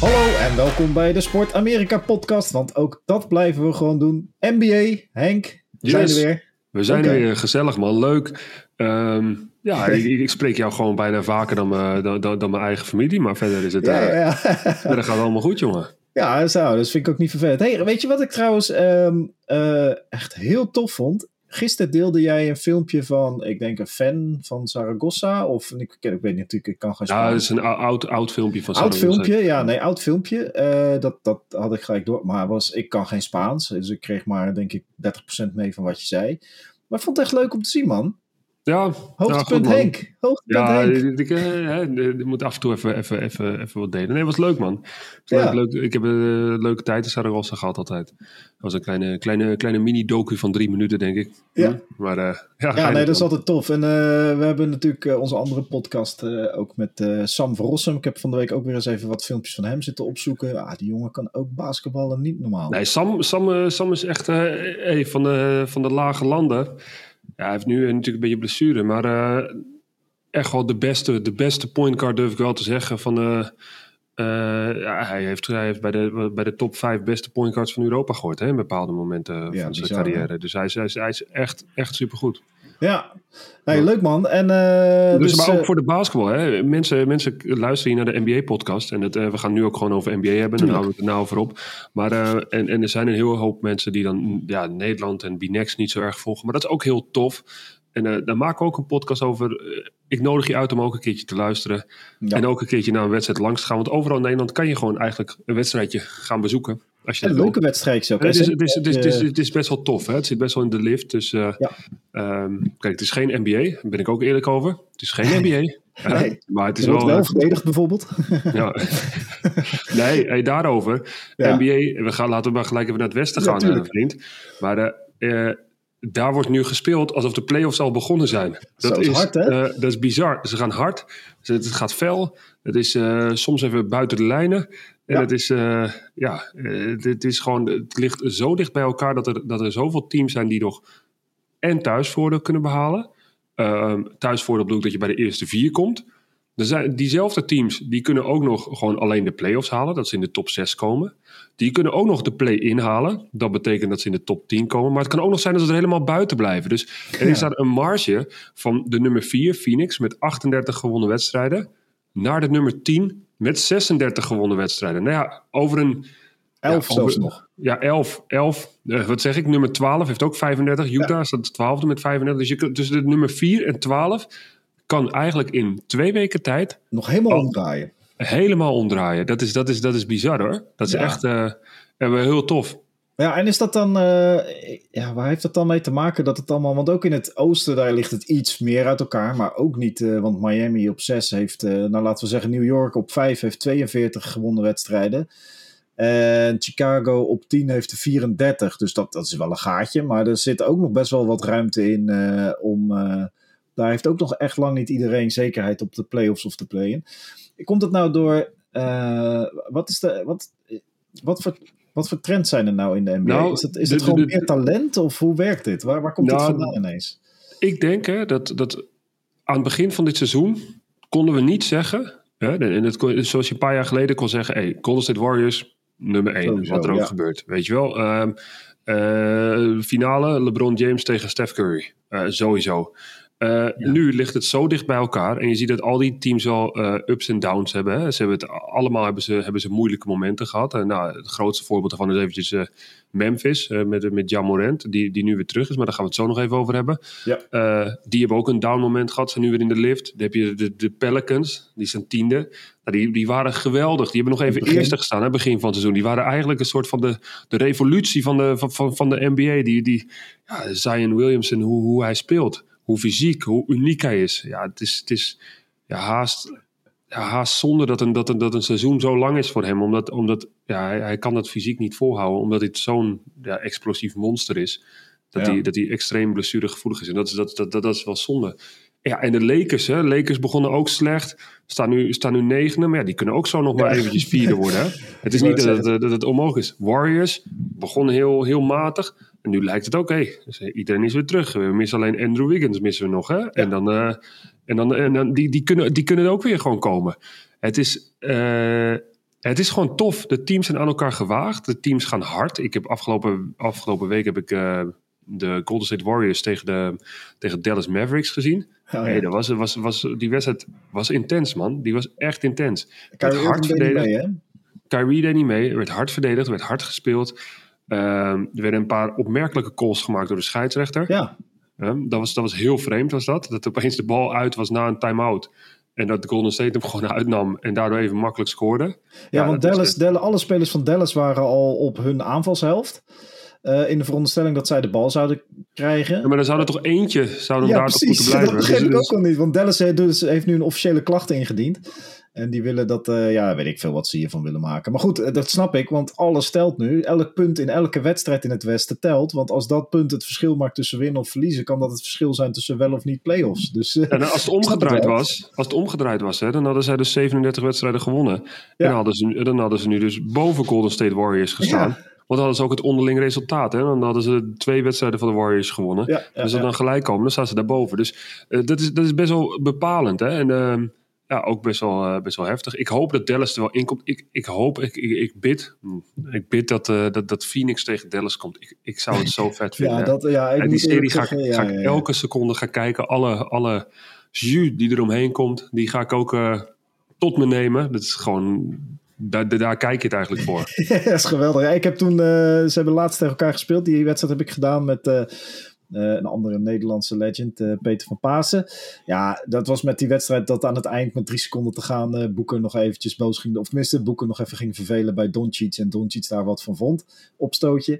Hallo en welkom bij de Sport Amerika podcast, want ook dat blijven we gewoon doen. NBA, Henk, we zijn er weer. We zijn er weer gezellig man, leuk. Ehm, ja, ik, ik spreek jou gewoon bijna vaker dan, mijn- dan, dan, dan mijn eigen familie, maar verder is het. Ja, eh, ja, verder gaat het allemaal goed, jongen. ja, zo, dat vind ik ook niet vervelend. Hey, weet je wat ik trouwens ehm, eh, echt heel tof vond? Gisteren deelde jij een filmpje van, ik denk een fan van Zaragoza, of ik, ik weet niet natuurlijk, ik kan geen Ja, Spaans. dat is een ou- oud, oud filmpje van Oud Zaragoza. filmpje, ja, nee, oud filmpje. Eh, dat, dat had ik gelijk door. Maar was, ik kan geen Spaans, dus ik kreeg maar, denk ik, 30% mee van wat je zei. Maar ik vond het echt leuk om te zien, man. Ja, Hoogtepunt ja. Henk. Hoogtepunt Ja, Henk. ik, ik, eh, hè, ik moet af en toe even, even, even, even wat delen. Nee, het was leuk, man. Was Ja. leuk. Ik heb een eh, leuke tijd in Zaragoza gehad altijd. Dat was een kleine, kleine, kleine mini-docu van drie minuten, denk ik. Ja. Hm, Maar eh, ja, Ja, nee, dat is altijd tof. En eh, we hebben natuurlijk onze andere podcast ook met Sam Verrossum. Ik heb van de week ook weer eens even wat filmpjes van hem zitten opzoeken. Ah, die jongen kan ook basketballen, niet normaal. Nee, Sam, Sam, Sam is echt hey, van, de, van de lage landen. Ja, hij heeft nu natuurlijk een beetje blessure, maar eh, echt wel de beste, de beste point guard durf ik wel te zeggen. Van, eh, ja, hij, heeft, hij heeft bij de, bij de top 5 beste point guards van Europa gehoord hè, in bepaalde momenten Ja, van zijn carrière. Dus hij is, hij is, hij is echt, echt supergoed. Ja, nee, leuk man. En, eh, Dus, dus, maar ook eh, voor de basketbal. Hè. Mensen, mensen luisteren hier naar de NBA-podcast. En het, eh, we gaan nu ook gewoon over NBA hebben. Dan houden we het er nou over op. Maar, eh, en, en er zijn een heel hoop mensen die dan ja, Nederland en Binex niet zo erg volgen. Maar dat is ook heel tof. En eh, daar maken we ook een podcast over. Eh, ik nodig je uit om ook een keertje te luisteren. Ja. En ook een keertje naar een wedstrijd langs te gaan. Want overal in Nederland kan je gewoon eigenlijk een wedstrijdje gaan bezoeken. Als je een leuke wedstrijd ook. Het is, hè? het, is, het, is, het, is, het is best wel tof. Hè? Het zit best wel in de lift. Dus eh, Ja. ehm, kijk, het is geen NBA. Daar ben ik ook eerlijk over. Het is geen NBA. Nee. Maar het is wordt wel... wel verdedigd bijvoorbeeld. ja. nee, hey, daarover. Ja. NBA, we gaan, laten we maar gelijk even naar het westen gaan, vriend. Maar daar wordt nu gespeeld alsof de playoffs al begonnen zijn. Dat is is, hard, hè? eh, dat is bizar. Ze gaan hard. Het gaat fel. Het is eh, soms even buiten de lijnen. En Ja. het is, eh, ja, het, het is gewoon, het ligt zo dicht bij elkaar dat er, dat er zoveel teams zijn die nog en thuisvoordeel kunnen behalen. Ehm thuisvoordeel bedoel ik dat je bij de eerste vier komt. Er zijn diezelfde teams die kunnen ook nog gewoon alleen de play-offs halen, dat ze in de top 6 komen. Die kunnen ook nog de play-in halen. Dat betekent dat ze in de top 10 komen. Maar het kan ook nog zijn dat ze er helemaal buiten blijven. Dus er is Ja. daar een marge van de nummer 4, Phoenix, met 38 gewonnen wedstrijden, naar de nummer 10 met 36 gewonnen wedstrijden. Nou ja, over een Elf ja, zelfs nog. ja, 11. 11 eh, wat zeg ik? Nummer 12 heeft ook 35. Utah staat 12e met 35. Dus je tussen de nummer 4 en 12 kan eigenlijk in twee weken tijd Nog helemaal Oh. omdraaien. helemaal omdraaien. Dat is, dat is, dat is bizar hoor. Dat is Ja. echt en wel heel tof. Ja, en is dat dan, eh, ja, waar heeft dat dan mee te maken dat het allemaal, want ook in het oosten daar ligt het iets meer uit elkaar, maar ook niet, eh, want Miami op 6 heeft, nou laten we zeggen New York op 5 heeft 42 gewonnen wedstrijden. En Chicago op 10 heeft er 34, dus dat, dat is wel een gaatje, maar er zit ook nog best wel wat ruimte in om, daar heeft ook nog echt lang niet iedereen zekerheid op de playoffs of de play-in. Komt het nou door, eh, wat is de, wat, wat voor wat voor trends zijn er nou in de NBA? Nou, is het, is het de- gewoon de- meer talent of hoe werkt dit? Waar, waar komt dit Nou, vandaan ineens? Ik denk hè, dat, dat aan het begin van dit seizoen konden we niet zeggen. Hè, en het, zoals je een paar jaar geleden kon zeggen: hey, Golden State Warriors, nummer 1. Sowieso, wat er ook ja. gebeurt. Weet je wel. Ehm, eh, finale LeBron James tegen Steph Curry. Eh, sowieso. Eh, Nu ligt het zo dicht bij elkaar. En je ziet dat al die teams al eh, ups en downs hebben. Hè. Ze hebben het, allemaal hebben ze, hebben ze moeilijke momenten gehad. En, nou, het grootste voorbeeld daarvan is eventjes eh, Memphis. eh, met, met Jan Morant. Die, die nu weer terug is. Maar daar gaan we het zo nog even over hebben. Ja. Eh, die hebben ook een down moment gehad. Zijn nu weer in de lift. Dan heb je de, de Pelicans. Die zijn tiende. Nou, die, die waren geweldig. Die hebben nog even eerste gestaan. Hè, begin van het seizoen. Die waren eigenlijk een soort van de, de revolutie van de, van, van, van de NBA. Die, die, ja, Zion Williamson, hoe, hoe hij speelt. Hoe fysiek, hoe uniek hij is. Ja, het is, het is ja, haast, ja, haast zonde dat een, dat, een, dat een seizoen zo lang is voor hem. Omdat, omdat ja, hij, hij kan dat fysiek niet volhouden. Omdat hij zo'n ja, explosief monster is. Dat, Ja. hij, dat hij extreem blessuregevoelig is. En dat is, dat, dat, dat, dat is wel zonde. Ja, en de Lakers, hè. Lakers begonnen ook slecht. Staan nu, staan nu negende. Maar ja, die kunnen ook zo nog maar Ja. eventjes vierde worden. Hè. Het is niet dat, het- dat het onmogelijk is. Warriors begonnen heel, heel matig. En nu lijkt het ook, hé, dus iedereen is weer terug. We missen alleen Andrew Wiggins missen we nog. Hè? En dan, eh, en dan, en dan die, die, kunnen, die kunnen er ook weer gewoon komen. Het is, eh, Het is gewoon tof. De teams zijn aan elkaar gewaagd. De teams gaan hard. Ik heb afgelopen, afgelopen week heb ik uh, de Golden State Warriors tegen, de, tegen Dallas Mavericks gezien. Oh, hey, dat was, was, was, die wedstrijd was intens, man. Die was echt intens. Kyrie hard verdedigd. Mee, Kyrie deed niet mee. Er werd hard verdedigd, er werd hard gespeeld. Uh, er werden een paar opmerkelijke calls gemaakt door de scheidsrechter. Ja. Um, dat, was, dat was heel vreemd, was dat. Dat opeens de bal uit was na een time-out. En dat de Golden State hem gewoon uitnam en daardoor even makkelijk scoorde. Ja, want Dallas, Dallas, alle spelers van Dallas waren al op hun aanvalshelft. Uh, in de veronderstelling dat zij de bal zouden krijgen. Ja, maar dan zou er toch eentje zouden ja, daar precies, toch moeten blijven. Dat begrijp dus, ik ook al niet. Want Dallas heeft, dus, heeft nu een officiële klacht ingediend. En die willen dat, uh, ja, weet ik veel wat ze hiervan willen maken. Maar goed, dat snap ik, want alles telt nu. Elk punt in elke wedstrijd in het Westen telt. Want als dat punt het verschil maakt tussen winnen of verliezen, kan dat het verschil zijn tussen wel of niet play-offs. Dus, uh, en als het omgedraaid was, als het omgedraaid was hè, dan hadden zij dus 37 wedstrijden gewonnen. Ja. En dan hadden, ze, dan hadden ze nu dus boven Golden State Warriors gestaan. Ja. Want dan hadden ze ook het onderling resultaat. Hè? Dan hadden ze twee wedstrijden van de Warriors gewonnen. Ja, ja, dus als ze dan gelijk komen, dan staan ze daarboven. Dus uh, dat, is, dat is best wel bepalend. Hè? En uh, ja, ook best wel, uh, best wel heftig. Ik hoop dat Dallas er wel in komt. Ik, ik hoop, ik, ik, ik bid, ik bid dat, uh, dat, dat Phoenix tegen Dallas komt. Ik, ik zou het zo vet vinden. ja, dat, ja, ik en die serie ga, zeggen, ga ik elke seconde gaan kijken. Alle, alle jus die eromheen komt, die ga ik ook tot me nemen. Dat is gewoon daar, daar, kijk je het eigenlijk voor. dat is geweldig. Ik heb toen, uh, ze hebben laatst tegen elkaar gespeeld. Die wedstrijd heb ik gedaan met uh, uh, een andere Nederlandse legend, Peter van Pasen. Ja, dat was met die wedstrijd dat aan het eind met drie seconden te gaan Boeken nog eventjes boos ging. Of tenminste, Boeken nog even ging vervelen bij Doncic. En Doncic daar wat van vond. Opstootje.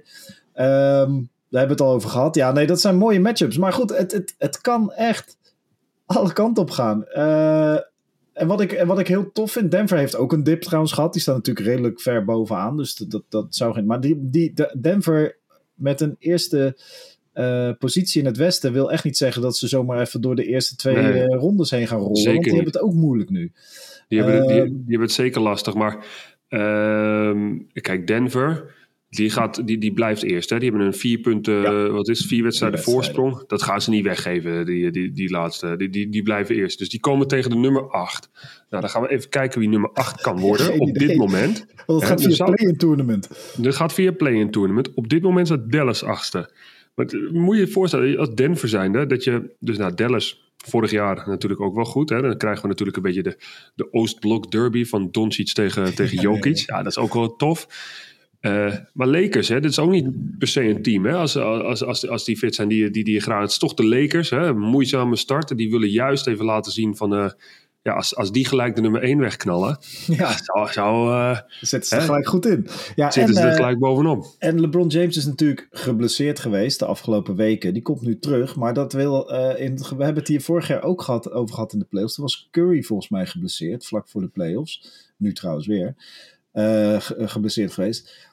Um, daar hebben we het al over gehad. Ja, nee, dat zijn mooie matchups. Maar goed, het, het, het kan echt alle kanten op gaan. En wat ik, en wat ik heel tof vind, Denver heeft ook een dip trouwens gehad. Die staat natuurlijk redelijk ver bovenaan. Dus dat, dat, zou geen. Maar die, die, de Denver met een eerste uh, positie in het Westen wil echt niet zeggen dat ze zomaar even door de eerste twee nee, uh, rondes heen gaan rollen. Zeker want die niet. hebben het ook moeilijk nu. Die hebben, uh, die, die, hebben het zeker lastig. Maar ehm, kijk, Denver. Die, gaat, die, die blijft eerst. Hè? Die hebben een vier punten, ja. wat is vier wedstrijden voorsprong. Dat gaan ze niet weggeven, die, die, die laatste. Die, die, die blijven eerst. Dus die komen tegen de nummer 8. Nou, dan gaan we even kijken wie nummer 8 kan worden Geen op idee. dit moment. Want het gaat via play-in tournament. Dat gaat via play-in tournament. Op dit moment staat Dallas achtste. Maar het- moet je je voorstellen, als Denver zijnde, dat je, dus nou Dallas vorig jaar natuurlijk ook wel goed. Hè? Dan krijgen we natuurlijk een beetje de, de Oostblok derby van Doncic tegen, tegen Jokic. Ja, dat is ook wel tof. Eh, maar Lakers, hè, dit is ook niet per se een team. Hè? Als, als, als, als die fit zijn die, die, die je graag... Het is toch de Lakers, hè? moeizame start. Die willen juist even laten zien van... eh, ja, als, als die gelijk de nummer 1 wegknallen... Ja, zou, zou, eh, zetten ze er gelijk goed in. Ja, en, ze er gelijk bovenop. En LeBron James is natuurlijk geblesseerd geweest de afgelopen weken. Die komt nu terug. Maar dat wil. in, we hebben het hier vorig jaar ook gehad, over gehad in de playoffs. Toen was Curry volgens mij geblesseerd, vlak voor de playoffs. Nu trouwens weer. ge- geblesseerd geweest.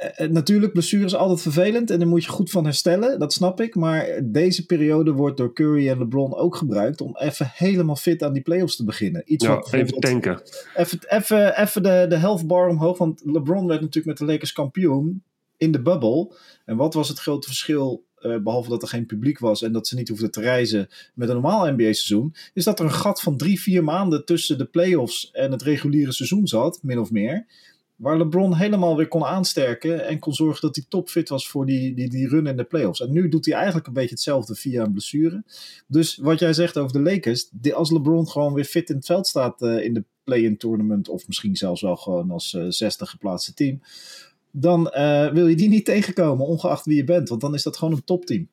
Eh, eh, natuurlijk, blessure is altijd vervelend en daar moet je goed van herstellen, dat snap ik. Maar deze periode wordt door Curry en LeBron ook gebruikt om even helemaal fit aan die playoffs te beginnen. Iets Ja, wat even tanken. even, even, even de, de health bar omhoog. Want LeBron werd natuurlijk met de Lakers kampioen in de bubble. En wat was het grote verschil, eh, behalve dat er geen publiek was en dat ze niet hoefden te reizen met een normaal NBA-seizoen, is dat er een gat van drie, vier maanden tussen de playoffs en het reguliere seizoen zat, min of meer. Waar LeBron helemaal weer kon aansterken en kon zorgen dat hij topfit was voor die, die, die run in de playoffs. En nu doet hij eigenlijk een beetje hetzelfde via een blessure. Dus wat jij zegt over de Lakers, als LeBron gewoon weer fit in het veld staat eh, in de play-in tournament, of misschien zelfs wel gewoon als eh, zesde geplaatste team, dan eh, wil je die niet tegenkomen, ongeacht wie je bent, want dan is dat gewoon een topteam.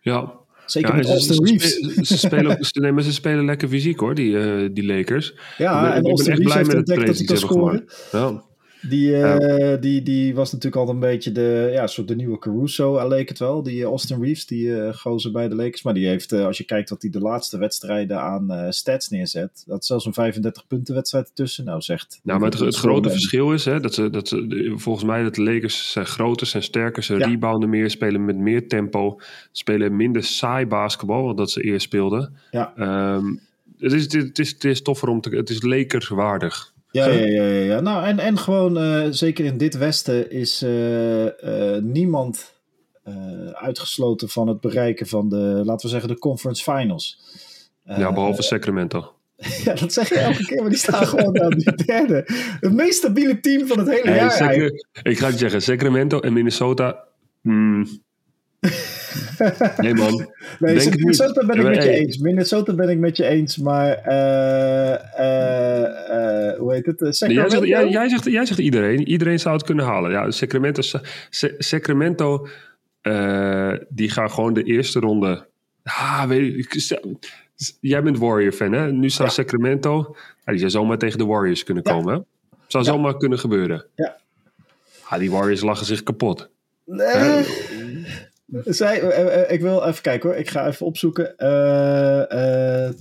Ja, Zeker ja, met en ze, Austin ze, Reeves. spelen, ze, spelen, ze- nee, maar ze spelen lekker fysiek hoor, die, die Lakers. Ja, Ik ben- ik en ben Austin echt blij met het dat hij kan ze scoren. Ja. Die, eh, die, die was natuurlijk al een beetje de, ja, soort de nieuwe Caruso, eh, leek het wel. Die eh, Austin Reeves, die eh gozer bij de Lakers. Maar die heeft, als je kijkt wat hij de laatste wedstrijden aan stats neerzet, dat is zelfs een 35 punten wedstrijd tussen. Nou zegt. Nou, maar het, het grote verschil is hè, dat ze, dat ze, volgens mij dat de Lakers zijn groter, zijn sterker, ze Ja. rebounden meer, spelen met meer tempo, spelen minder saai basketbal, wat dat ze eerst speelden. Ja. Ehm, het, is, het, is, het is toffer om te, het is Lakers waardig. Ja, ja, ja, ja, ja. Nou, en, en gewoon, eh, zeker in dit Westen, is eh, eh, niemand uitgesloten van het bereiken van de, laten we zeggen, de conference finals. ja, Eh, behalve Sacramento. Ja, dat zeg je elke keer, maar die staan gewoon aan die derde. Het meest stabiele team van het hele jaar. Ik ga het zeggen, Sacramento en Minnesota. hmm. Nee man, Nee, denk. Minnesota ben ik met je eens. Minnesota ben ik met je eens, maar eh, hoe heet het? Jij Sacramento? zegt, jij, jij, zegt, jij zegt iedereen. Iedereen zou het kunnen halen. Ja, Sacramento, Sa- Sacramento die gaan gewoon de eerste ronde. Ah, weet ik, jij bent Warrior-fan, hè? Nu staat Ja. Sacramento. Die zou zomaar tegen de Warriors kunnen Ja. komen. Hè? Zou Ja. zomaar kunnen gebeuren. Ja. Ah, die Warriors lachen zich kapot. Nee. Zij, eh, eh, ik wil even kijken hoor. Ik ga even opzoeken. Eh, eh,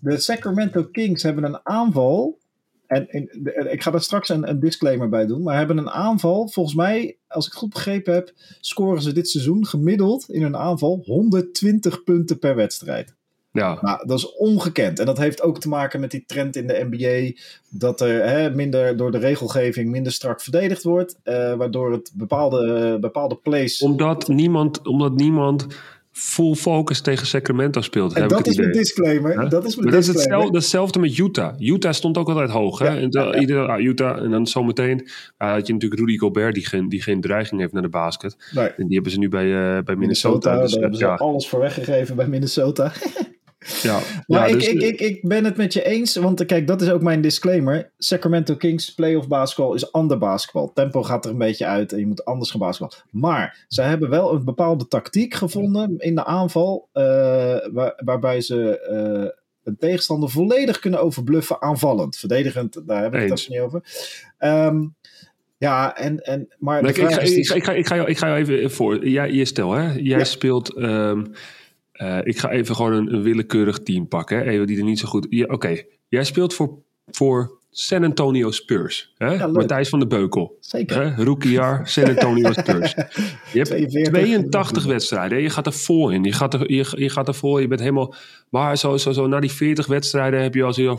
de Sacramento Kings hebben een aanval. En eh, ik ga daar straks een, een disclaimer bij doen. Maar hebben een aanval. Volgens mij, als ik goed begrepen heb, scoren ze dit seizoen gemiddeld in een aanval 120 punten per wedstrijd. Ja, Nou, dat is ongekend. En dat heeft ook te maken met die trend in de NBA. Dat er hè, minder door de regelgeving minder strak verdedigd wordt. eh, waardoor het bepaalde, bepaalde plays. omdat niemand, omdat niemand full focus tegen Sacramento speelt. en heb dat is mijn disclaimer. Dat is mijn Maar dat is disclaimer. hetzelfde, hetzelfde met Utah. Utah stond ook altijd hoog. Hè? Ja, en ja, ja. Iedereen, ah, Utah. En dan zometeen ah, had je natuurlijk Rudy Gobert, die geen, die geen dreiging heeft naar de basket. Nee, En die hebben ze nu bij, eh, bij Minnesota. Minnesota, dus, daar eh, hebben ze alles voor weggegeven bij Minnesota. ja. Maar Ja, ik, dus- ik, ik, ik ben het met je eens, want eh, kijk, dat is ook mijn disclaimer. Sacramento Kings playoff basketbal is ander basketbal. Tempo gaat er een beetje uit en je moet anders gaan basketbal. Maar zij hebben wel een bepaalde tactiek gevonden in de aanval, eh, waar- waarbij ze eh, een tegenstander volledig kunnen overbluffen aanvallend. Verdedigend, daar heb ik het niet over. Ehm, ja, en, en, maar ik, ga, is ik, ga, ik, ga, ik, ga jou, ik ga jou even voor. Jij, je stel, hè? Jij Ja. speelt. ehm, eh, ik ga even gewoon een, een willekeurig team pakken. Hè? Even die er niet zo goed. Ja, Oké, jij speelt voor, voor San Antonio Spurs. Hè? Matthijs van de Beukel. Zeker. Hè? Rookiejaar, San Antonio Spurs. Je hebt 42. 82 wedstrijden. hè? Je gaat er vol in. Je gaat er, je, je gaat er vol. Je bent helemaal. Maar zo, zo, zo na die 40 wedstrijden heb je al zo.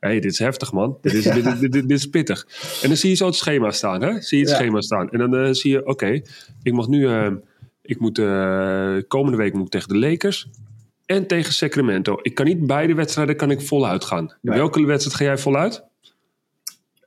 Hé, hey, dit is heftig, man. Dit is, dit, dit, dit, dit is pittig. En dan zie je zo het schema staan, hè? Zie je het Ja. schema staan. En dan eh, zie je, oké, ik mag nu. eh, ik moet eh, komende week moet ik tegen de Lakers. En tegen Sacramento. Ik kan niet beide wedstrijden kan ik voluit gaan. Nee. welke wedstrijd ga jij voluit?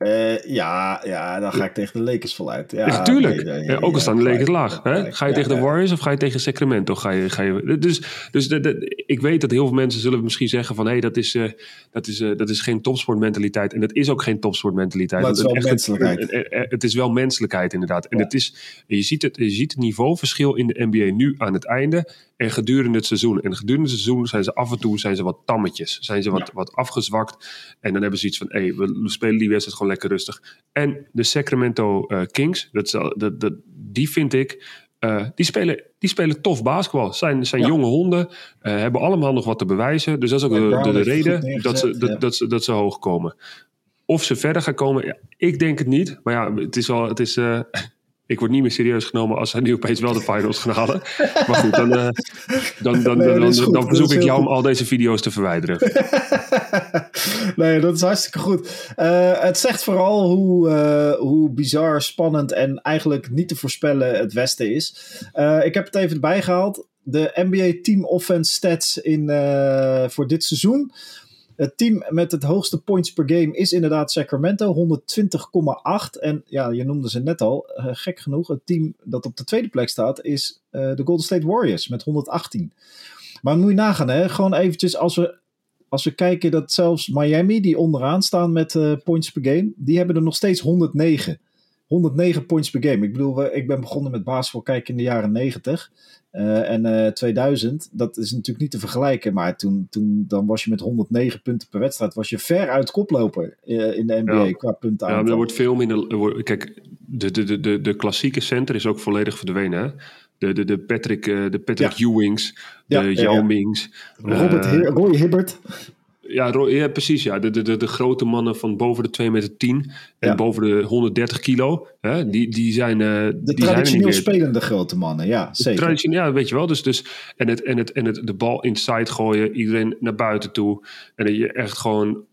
Eh, ja, ja, dan ga ik tegen de Lakers voluit. Ja, Ja, tuurlijk. nee, nee, Ja, ook al staan de. Lakers laag. Hè? Ga je tegen de. Warriors of ga je tegen Sacramento? Ga je, ga je, dus dus de, de- ik weet dat heel veel mensen zullen misschien zeggen van... hé, dat, is, eh, dat, is, eh, dat is geen topsportmentaliteit. En dat is ook geen topsportmentaliteit. Maar het is wel menselijkheid. Het is wel menselijkheid inderdaad. En Ja. het is, je, ziet het, je ziet het niveauverschil in de NBA nu aan het einde... en gedurende het seizoen. En gedurende het seizoen zijn ze af en toe zijn ze wat tammetjes. Zijn ze wat, wat afgezwakt. En dan hebben ze iets van... hé, we spelen die wedstrijd gewoon lekker rustig. En de Sacramento eh, Kings, dat, is al- dat, dat, die vind ik, eh, die, spelen, die spelen tof basketbal. Zijn, zijn Ja. jonge honden, eh, hebben allemaal nog wat te bewijzen. Dus dat is ook de, de, reden dat ze, dat, ja. dat, ze, dat ze hoog komen. Of ze verder gaan komen, ik denk het niet. Maar ja, het is wel, het is, ik word niet meer serieus genomen als zij nu opeens wel de finals gaan halen. Maar goed, dan, eh, dan, dan, Nee, dan, dan, goed. dan Dat verzoek ik jou om al deze video's te verwijderen. nee, dat is hartstikke goed. Eh, het zegt vooral hoe, eh, hoe bizar, spannend en eigenlijk niet te voorspellen het Westen is. Ik heb het even erbij gehaald. De NBA Team Offense Stats in, voor dit seizoen. Het team met het hoogste points per game is inderdaad Sacramento, 120,8. En ja, je noemde ze net al, eh, gek genoeg. Het team dat op de tweede plek staat is eh, de Golden State Warriors met 118. Maar moet je nagaan, hè? gewoon eventjes als we als we kijken dat zelfs Miami, die onderaan staan met eh, points per game, die hebben er nog steeds 109. 109 points per game. Ik bedoel, ik ben begonnen met basketbal kijken in de jaren 90 eh, en eh 2000. Dat is natuurlijk niet te vergelijken, maar toen, toen dan was je met 109 punten per wedstrijd, was je ver uit koploper eh, in de NBA Ja. qua punten Ja, maar er wordt veel minder. er Kijk, de, de, de, de, de klassieke center is ook volledig verdwenen. Hè? De, de, de Patrick, eh, de Patrick Ewings, de Ja. Yao Mings. Robert eh, Roy Hibbert. Ja, precies. Ja. De, de, de, de grote mannen van boven de 2 meter 10 en Ja. boven de 130 kilo. Hè? Die, die zijn, eh, De die zijn traditioneel meer. spelende grote mannen, ja, zeker. Traditioneel, ja, weet je wel. Dus, dus, en het, en het, en het, de bal inside gooien, iedereen naar buiten toe. En dat je echt gewoon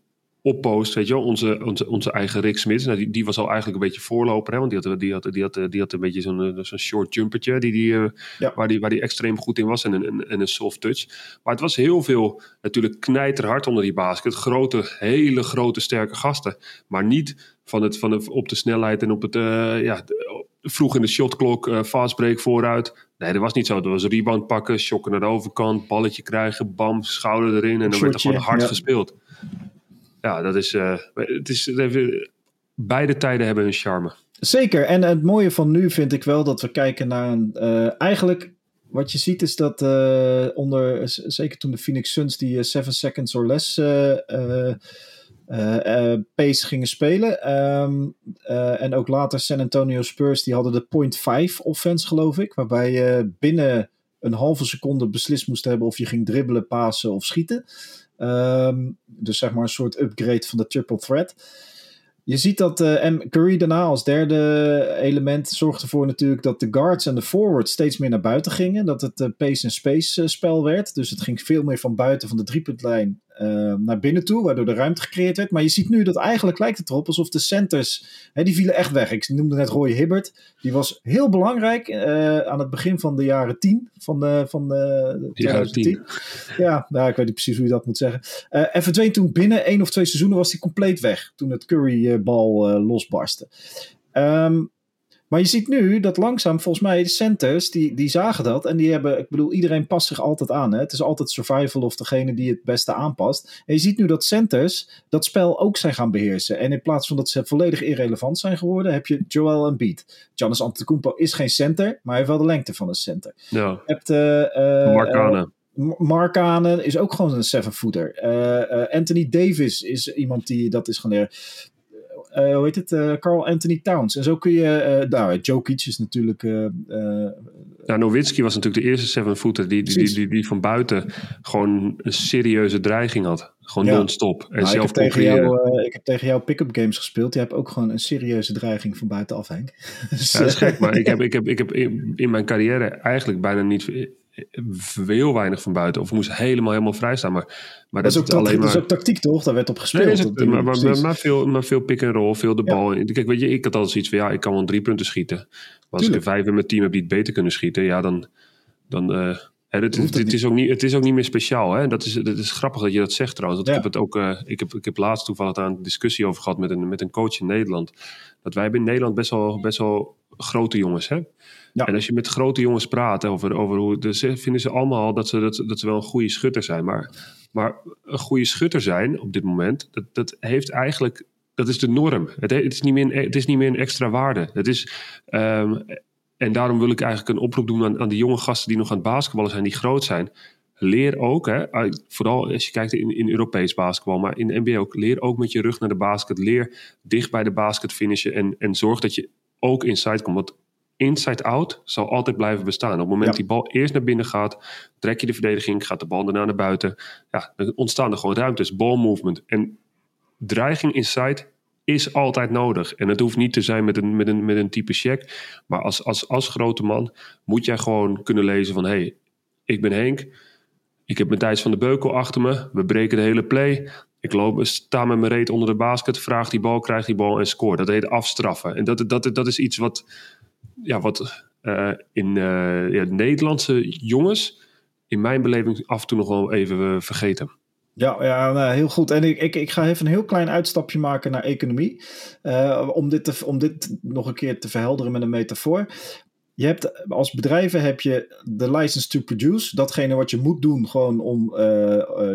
oppost, weet je wel, onze, onze, onze eigen Rick Smits. Nou, die, die was al eigenlijk een beetje voorloper, hè, want die had, die had, die had, die had een beetje zo'n zo'n short jumpertje, die, die, ja. waar, die, waar die extreem goed in was en een, en een soft touch. Maar het was heel veel natuurlijk knijterhard onder die basket. Grote, hele grote, sterke gasten. Maar niet van het, van het, op de snelheid en op het, uh, ja, vroeg in de shotklok, uh, fastbreak vooruit. Nee, dat was niet zo. Dat was rebound pakken, shocken naar de overkant, balletje krijgen, bam, schouder erin. En dan werd er gewoon hard gespeeld. Ja, dat is, uh, het is beide tijden hebben hun charme. Zeker. En het mooie van nu vind ik wel dat we kijken naar een. Uh, eigenlijk, wat je ziet is dat onder. Zeker toen de Phoenix Suns die 7 seconds or less pace gingen spelen. Uh, en ook later San Antonio Spurs, die hadden de point 5 offense, geloof ik. Waarbij je binnen een halve seconde beslist moest hebben of je ging dribbelen, pasen of schieten. Um, dus zeg maar een soort upgrade van de triple threat. Je ziet dat uh, M. Curry daarna als derde element zorgde ervoor natuurlijk dat de guards en de forwards steeds meer naar buiten gingen. Dat het uh, pace en space uh, spel werd. Dus het ging veel meer van buiten van de driepuntlijn uh, naar binnen toe, waardoor de ruimte gecreëerd werd. Maar je ziet nu dat eigenlijk lijkt het erop alsof de centers, hè, die vielen echt weg. Ik noemde net Roy Hibbert, die was heel belangrijk uh, aan het begin van de jaren 10, van de, van de, 2010. Ja, nou, ik weet niet precies hoe je dat moet zeggen. Uh, en verdween toen binnen één of twee seizoenen was hij compleet weg, toen het Curry-bal losbarstte. Um, maar je ziet nu dat langzaam, volgens mij, de centers, die, die zagen dat. En die hebben, ik bedoel, iedereen past zich altijd aan. Hè? Het is altijd survival of degene die het beste aanpast. En je ziet nu dat centers dat spel ook zijn gaan beheersen. En in plaats van dat ze volledig irrelevant zijn geworden, heb je Joel Embiid. Giannis Antetokounmpo is geen center, maar hij heeft wel de lengte van een center. Ja. Je hebt... Uh, uh, Mark Mark Anen is ook gewoon een seven-footer. Uh, Anthony Davis is iemand die dat is gewoon uh, hoe heet het, uh, Carl Anthony Towns. En zo kun je, uh, nou, Jokic is natuurlijk... ja, Nowitzki was natuurlijk de eerste seven-footer die, die, die, die, die, van buiten gewoon een serieuze dreiging had. Gewoon ja. non-stop. En nou, zelf ik, heb tegen jou, ik heb tegen jou pick-up games gespeeld. Je hebt ook gewoon een serieuze dreiging van buitenaf, Henk. dus, ja, dat is gek, maar ik heb, ik heb, ik heb in, in mijn carrière eigenlijk bijna niet heel weinig van buiten. Of moest helemaal, helemaal vrij staan. Maar, maar dat, is ook, alleen maar... dat is ook tactiek, toch? Daar werd op gespeeld. Nee, het, maar, maar, maar, veel, maar veel pick and roll, veel de ja. bal. Kijk, weet je, ik had altijd zoiets van, ja, ik kan wel drie punten schieten. Maar als Tuurlijk. ik er vijf in mijn team heb die het beter kunnen schieten, ja, dan... dan uh, hè, is ook niet, het is ook niet meer speciaal. Hè? Dat, is, dat is grappig dat je dat zegt trouwens. Dat ja. Ik heb het ook. Uh, ik, heb, ik heb laatst toevallig daar een discussie over gehad met een, met een coach in Nederland. Dat wij hebben in Nederland best wel, best wel grote jongens. Hè? En als je met grote jongens praat over, over hoe. Vinden ze allemaal dat ze, dat, dat ze wel een goede schutter zijn. Maar, maar een goede schutter zijn op dit moment, dat, dat heeft eigenlijk. Dat is de norm. Het, is, niet meer een, het is niet meer een extra waarde. Het is. Um, en daarom wil ik eigenlijk een oproep doen aan, aan de jonge gasten die nog aan het basketballen zijn, die groot zijn. Leer ook, hè, vooral als je kijkt in, in Europees basketbal, maar in de NBA ook, leer ook met je rug naar de basket. Leer dicht bij de basket finishen en, en zorg dat je ook inside komt. Want inside-out zal altijd blijven bestaan. Op het moment ja. die bal eerst naar binnen gaat, trek je de verdediging, gaat de bal daarna naar buiten. Ja, dan ontstaan er gewoon ruimtes, ball movement. En dreiging inside is altijd nodig. En het hoeft niet te zijn met een, met een, met een type check. Maar als, als, als grote man moet jij gewoon kunnen lezen van... hé, hey, ik ben Henk, ik heb mijn Thijs van de Beukel achter me. We breken de hele play. Ik loop, sta met mijn reet onder de basket, vraag die bal, krijg die bal en score. Dat heet afstraffen. En dat, dat, dat is iets wat ja, wat uh, in uh, ja, Nederlandse jongens in mijn beleving af en toe nog wel even uh, vergeten. Ja, ja nou, heel goed. En ik, ik, ik ga even een heel klein uitstapje maken naar economie. om, dit te, om dit nog een keer te verhelderen met een metafoor. Je hebt als bedrijven heb je de license to produce, datgene wat je moet doen gewoon om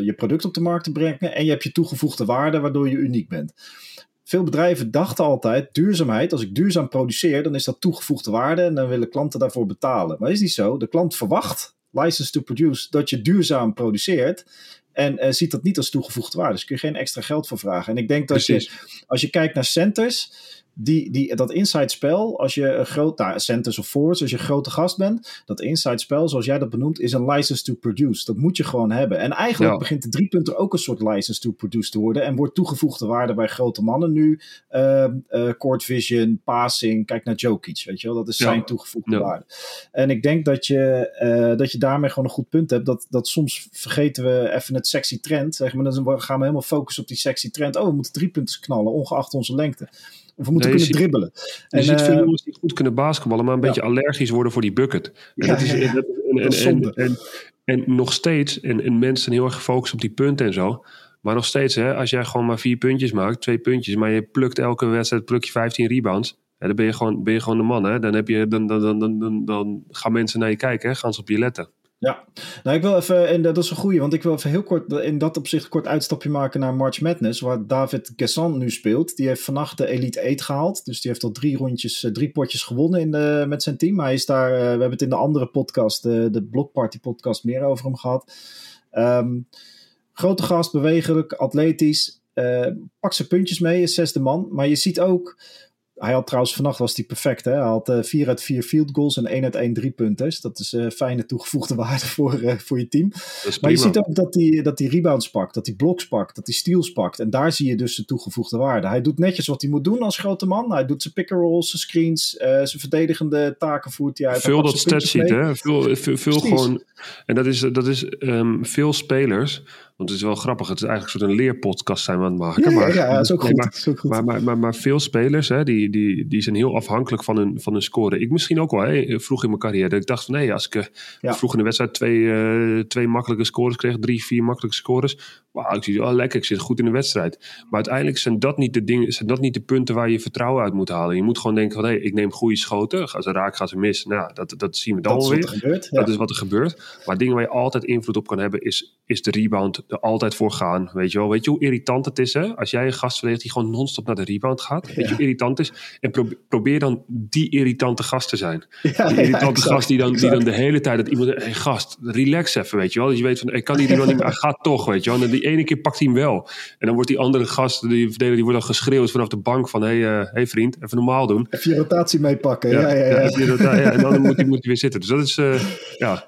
je product op de markt te brengen. En je hebt je toegevoegde waarde, waardoor je uniek bent veel bedrijven dachten altijd, duurzaamheid, als ik duurzaam produceer, dan is dat toegevoegde waarde en dan willen klanten daarvoor betalen. Maar is niet zo. De klant verwacht, license to produce, dat je duurzaam produceert. En uh, ziet dat niet als toegevoegde waarde. Dus kun je geen extra geld voor vragen. En ik denk dat Precies. je, als je kijkt naar centers, die, die, dat inside spel, als je een groot, nou, centers of forwards, als je een grote gast bent, dat inside spel, zoals jij dat benoemt, is een license to produce. Dat moet je gewoon hebben. En eigenlijk begint de drie punten ook een soort license to produce te worden en wordt toegevoegde waarde bij grote mannen nu. Uh, court vision, passing, kijk naar Jokic, weet je wel, dat is zijn toegevoegde waarde. En ik denk dat je, uh, dat je daarmee gewoon een goed punt hebt, dat, dat soms vergeten we even het sexy trend, zeg maar, dan gaan we helemaal focussen op die sexy trend. Oh, we moeten drie punten knallen, ongeacht onze lengte. Of we moeten kunnen dribbelen. Je en, ziet veel jongens die goed kunnen basketballen, maar een beetje allergisch worden voor die bucket. En, dat is, en, en, en, nog steeds, en, en mensen zijn heel erg gefocust op die punten en zo. Maar nog steeds, hè, als jij gewoon maar vier puntjes maakt, twee puntjes, maar je plukt elke wedstrijd pluk je 15 rebounds. Ja, dan ben je gewoon, ben je gewoon de man. Hè? Dan, heb je, dan, dan, dan, dan, dan gaan mensen naar je kijken, hè? gaan ze op je letten. Ja, nou ik wil even, en dat is een goeie, want ik wil even heel kort in dat opzicht kort uitstapje maken naar March Madness, waar David Gassan nu speelt. Die heeft vannacht de Elite 8 gehaald, dus die heeft al drie rondjes, eh, drie potjes gewonnen in de, met zijn team. Hij is daar, eh, we hebben het in de andere podcast, de, de Block Party podcast, meer over hem gehad. Um, grote gast, bewegelijk, atletisch, uh, pak zijn puntjes mee, is zesde man, maar je ziet ook hij had trouwens vannacht was hij perfect. Hè? Hij had uh, eh, 4 uit 4 field goals en 1 uit 1 drie punters. Dat is uh, fijne toegevoegde waarde voor, uh, voor je team. Maar je ziet ook dat hij, dat hij rebounds pakt, dat hij blocks pakt, dat hij steals pakt. En daar zie je dus de toegevoegde waarde. Hij doet netjes wat hij moet doen als grote man. Hij doet zijn pick-and-rolls, zijn screens, zijn verdedigende taken voert hij uit. Veel dat statsheet, hè? Veel, veel, veel gewoon... En dat is, dat is um, veel spelers want het is wel grappig. Het is eigenlijk een soort een leerpodcast zijn we aan het maken. Ja, maar, ja, is ook goed. Maar, is ook goed. Maar, maar, maar, maar, veel spelers hè, die, die, die zijn heel afhankelijk van hun, van hun score. Ik misschien ook wel. Hè, vroeg in mijn carrière. Dat ik dacht van nee, als ik uh, vroeg in de wedstrijd twee, uh, twee makkelijke scores kreeg. Drie, vier makkelijke scores. Wauw, ik zie, oh lekker, ik zit goed in de wedstrijd. Maar uiteindelijk zijn dat niet de, dingen, zijn dat niet de punten waar je vertrouwen uit moet halen. Je moet gewoon denken van hé, hey, ik neem goede schoten. Gaan ze raak, gaan ze mis. Nou, dat, dat zien we dan dat weer. Gebeurt, Dat is wat er gebeurt. Maar dingen waar je altijd invloed op kan hebben is, is de rebound. Er altijd voor gaan Weet je wel, weet je hoe irritant het is hè? Als jij een gast verdedigt die gewoon non-stop naar de rebound gaat. Weet je hoe irritant is? En probeer dan die irritante gast te zijn. Ja, die irritante gast die dan, die dan de hele tijd dat iemand... Hey gast, relax even, weet je wel. Dat je weet van, ik kan die rebound niet meer, hij gaat toch, weet je wel. En die ene keer pakt hij hem wel. En dan wordt die andere gast, die verdediger, die wordt dan geschreeuwd vanaf de bank van... Hé hey, uh, hey vriend, even normaal doen. Even je rotatie meepakken. Ja, ja, ja. ja. en dan moet hij, moet weer zitten. Dus dat is, uh, ja,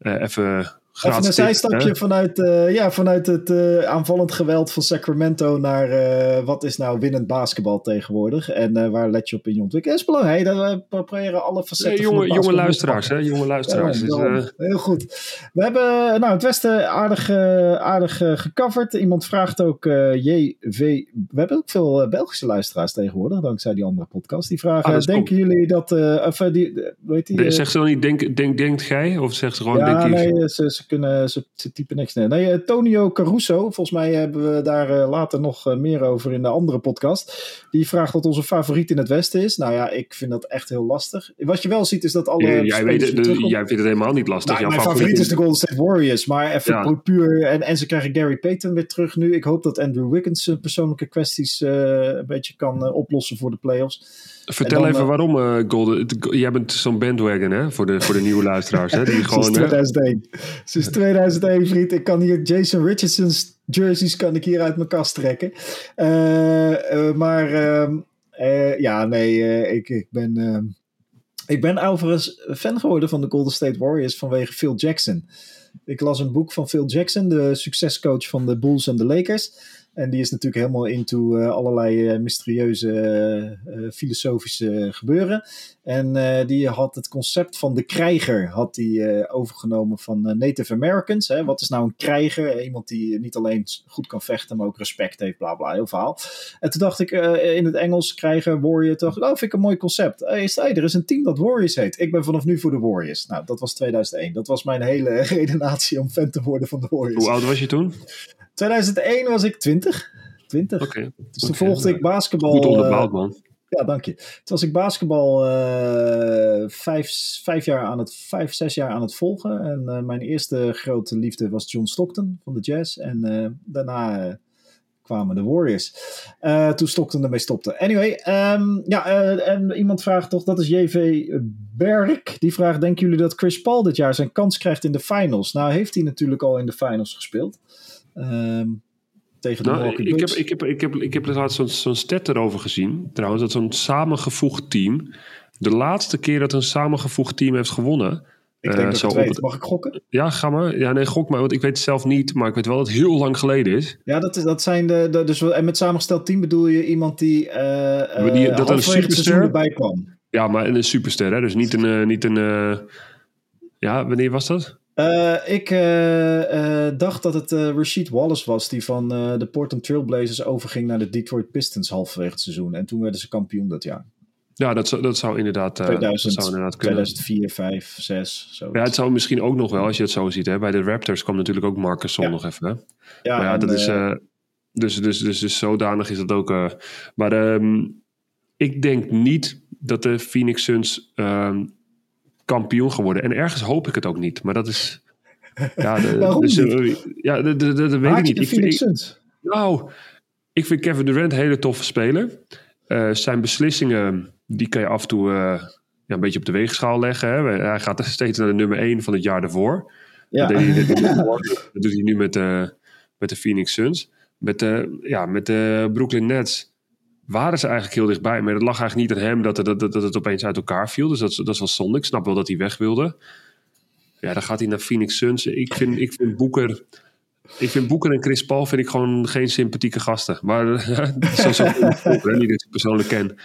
uh, even Even een zijstapje vanuit, uh, ja, vanuit het uh, aanvallend geweld van Sacramento naar uh, wat is nou winnend basketbal tegenwoordig en waar let je op in je ontwikkeling. Dat is belangrijk, we proberen alle facetten jonge, van jonge luisteraars, hè, jonge luisteraars. Ja, dus, heel goed. We hebben nou, het Westen aardig, aardig gecoverd. Iemand vraagt ook JV, we hebben ook veel Belgische luisteraars tegenwoordig, dankzij die andere podcast. Die vragen, ah, denken jullie dat, of die, weet die, Zegt ze dan niet, denk, denk, denkt gij? Of zegt ze gewoon, ja, denk nee, ze, ze kunnen, ze, ze typen niks neer. Nee, eh, Tonio Caruso, volgens mij hebben we daar eh, later nog eh, meer over in de andere podcast. Die vraagt wat onze favoriet in het Westen is. Nou ja, ik vind dat echt heel lastig. Wat je wel ziet is dat alle. Ja, jij, weet het, jij vindt het helemaal niet lastig. Nou, mijn favoriet, is de Golden State Warriors. Maar even puur. En, en ze krijgen Gary Payton weer terug nu. Ik hoop dat Andrew Wiggins persoonlijke kwesties een beetje kan oplossen voor de playoffs. Vertel even waarom, uh, Golden. Jij bent zo'n bandwagon hè, voor de, voor de nieuwe luisteraars. Hè, die gewoon, Sinds 2001. Sinds 2001, vriend. Ik kan hier Jason Richardson's jerseys kan ik hier uit mijn kast trekken. Uh, uh, maar ehm, ja, nee, ik, ik ben... Ehm, ik ben overigens fan geworden van de Golden State Warriors vanwege Phil Jackson. Ik las een boek van Phil Jackson, de succescoach van de Bulls en de Lakers. En die is natuurlijk helemaal into uh, allerlei uh, mysterieuze uh, filosofische gebeuren. En die had het concept van de krijger had die, overgenomen van Native Americans. Hè. Wat is nou een krijger? Iemand die niet alleen goed kan vechten, maar ook respect heeft, bla bla, heel verhaal. En toen dacht ik in het Engels krijger, warrior, toch, oh vind ik een mooi concept. Hey, er is een team dat Warriors heet. Ik ben vanaf nu voor de Warriors. Nou, dat was 2001. Dat was mijn hele redenatie om fan te worden van de Warriors. Hoe oud was je toen? 2001 was ik 20. 20. Okay. Dus toen volgde ik basketbal. Goed onderbouwd, man. Ja, dank je. Toen was ik basketbal uh, vijf, vijf, jaar aan het, vijf, zes jaar aan het volgen. En uh, mijn eerste grote liefde was John Stockton van de Jazz. En uh, daarna kwamen de Warriors. toen Stockton ermee stopte. Anyway, um, ja, en iemand vraagt toch, dat is JV Berk. Die vraagt, denken jullie dat Chris Paul dit jaar zijn kans krijgt in de finals? Nou heeft hij natuurlijk al in de finals gespeeld. Um, tegen de Nou, Milwaukee ik, heb, ik, heb, ik, heb, ik heb laatst zo'n zo'n stat erover gezien. Trouwens, dat zo'n samengevoegd team. De laatste keer dat een samengevoegd team heeft gewonnen. Ik eh, dat zo ik het Mag ik gokken? Ja, ga maar. Ja, nee, gok maar. Want ik weet het zelf niet. Maar ik weet wel dat het heel lang geleden is. Ja, dat, is, dat zijn de, de- dus, en met samengesteld team bedoel je iemand die, die- eh, dat een superster? erbij kwam. Ja, maar een superster, hè? Dus niet een. niet een ja, wanneer was dat? Eh, ik eh, eh, dacht dat het Rashid Wallace was die van de Portland Trailblazers overging naar de Detroit Pistons halverwege het seizoen. En toen werden ze kampioen dat jaar. Ja, dat zou, dat zou inderdaad. 2000, dat zou inderdaad kunnen. 2004, 5, 6. Zo. Ja, het zou misschien ook nog wel, als je het zo ziet. Hè? Bij de Raptors kwam natuurlijk ook Marcus Sol Ja. nog even. Hè? Ja, maar ja, en, dat is. dus, dus, dus, dus zodanig is dat ook. maar ehm, ik denk niet dat de Phoenix Suns ehm, kampioen geworden. En ergens hoop ik het ook niet. Maar dat is. Ja, de, Waarom dus, niet? eh, ja, dat, weet ik niet. Ik, ik- nou, ik vind Kevin Durant een hele toffe speler. Eh, zijn beslissingen, die kan je af en toe eh, ja, een beetje op de weegschaal leggen. Hè. Hij gaat steeds naar de nummer 1 van het jaar daarvoor. Ja. Dat, hij, doet hij nu met, eh, met de Phoenix Suns. Met de, ja, met de Brooklyn Nets waren ze eigenlijk heel dichtbij. Maar dat lag eigenlijk niet aan hem dat, het- dat, dat, het opeens uit elkaar viel. Dus dat, dat is wel zonde. Ik snap wel dat hij weg wilde. Ja, dan gaat hij naar Phoenix Suns. Ik vind, ik vind Boeker... Ik vind Boeker en Chris Paul vind ik gewoon geen sympathieke gasten. Maar zo zo dat ik persoonlijk ken.